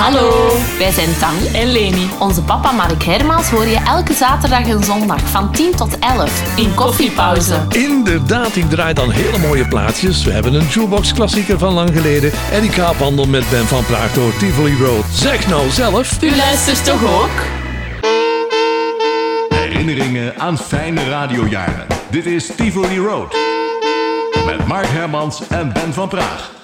Hallo, wij zijn Tang en Leni. Onze papa Mark Hermans hoor je elke zaterdag en zondag van 10 tot 11 in Koffiepauze. Inderdaad, die draait dan hele mooie plaatjes. We hebben een jukebox klassieker van lang geleden. En die kaaphandel met Ben van Praag door Tivoli Road. Zeg nou zelf. U luistert toch ook? Herinneringen aan fijne radiojaren. Dit is Tivoli Road. Met Mark Hermans en Ben van Praag.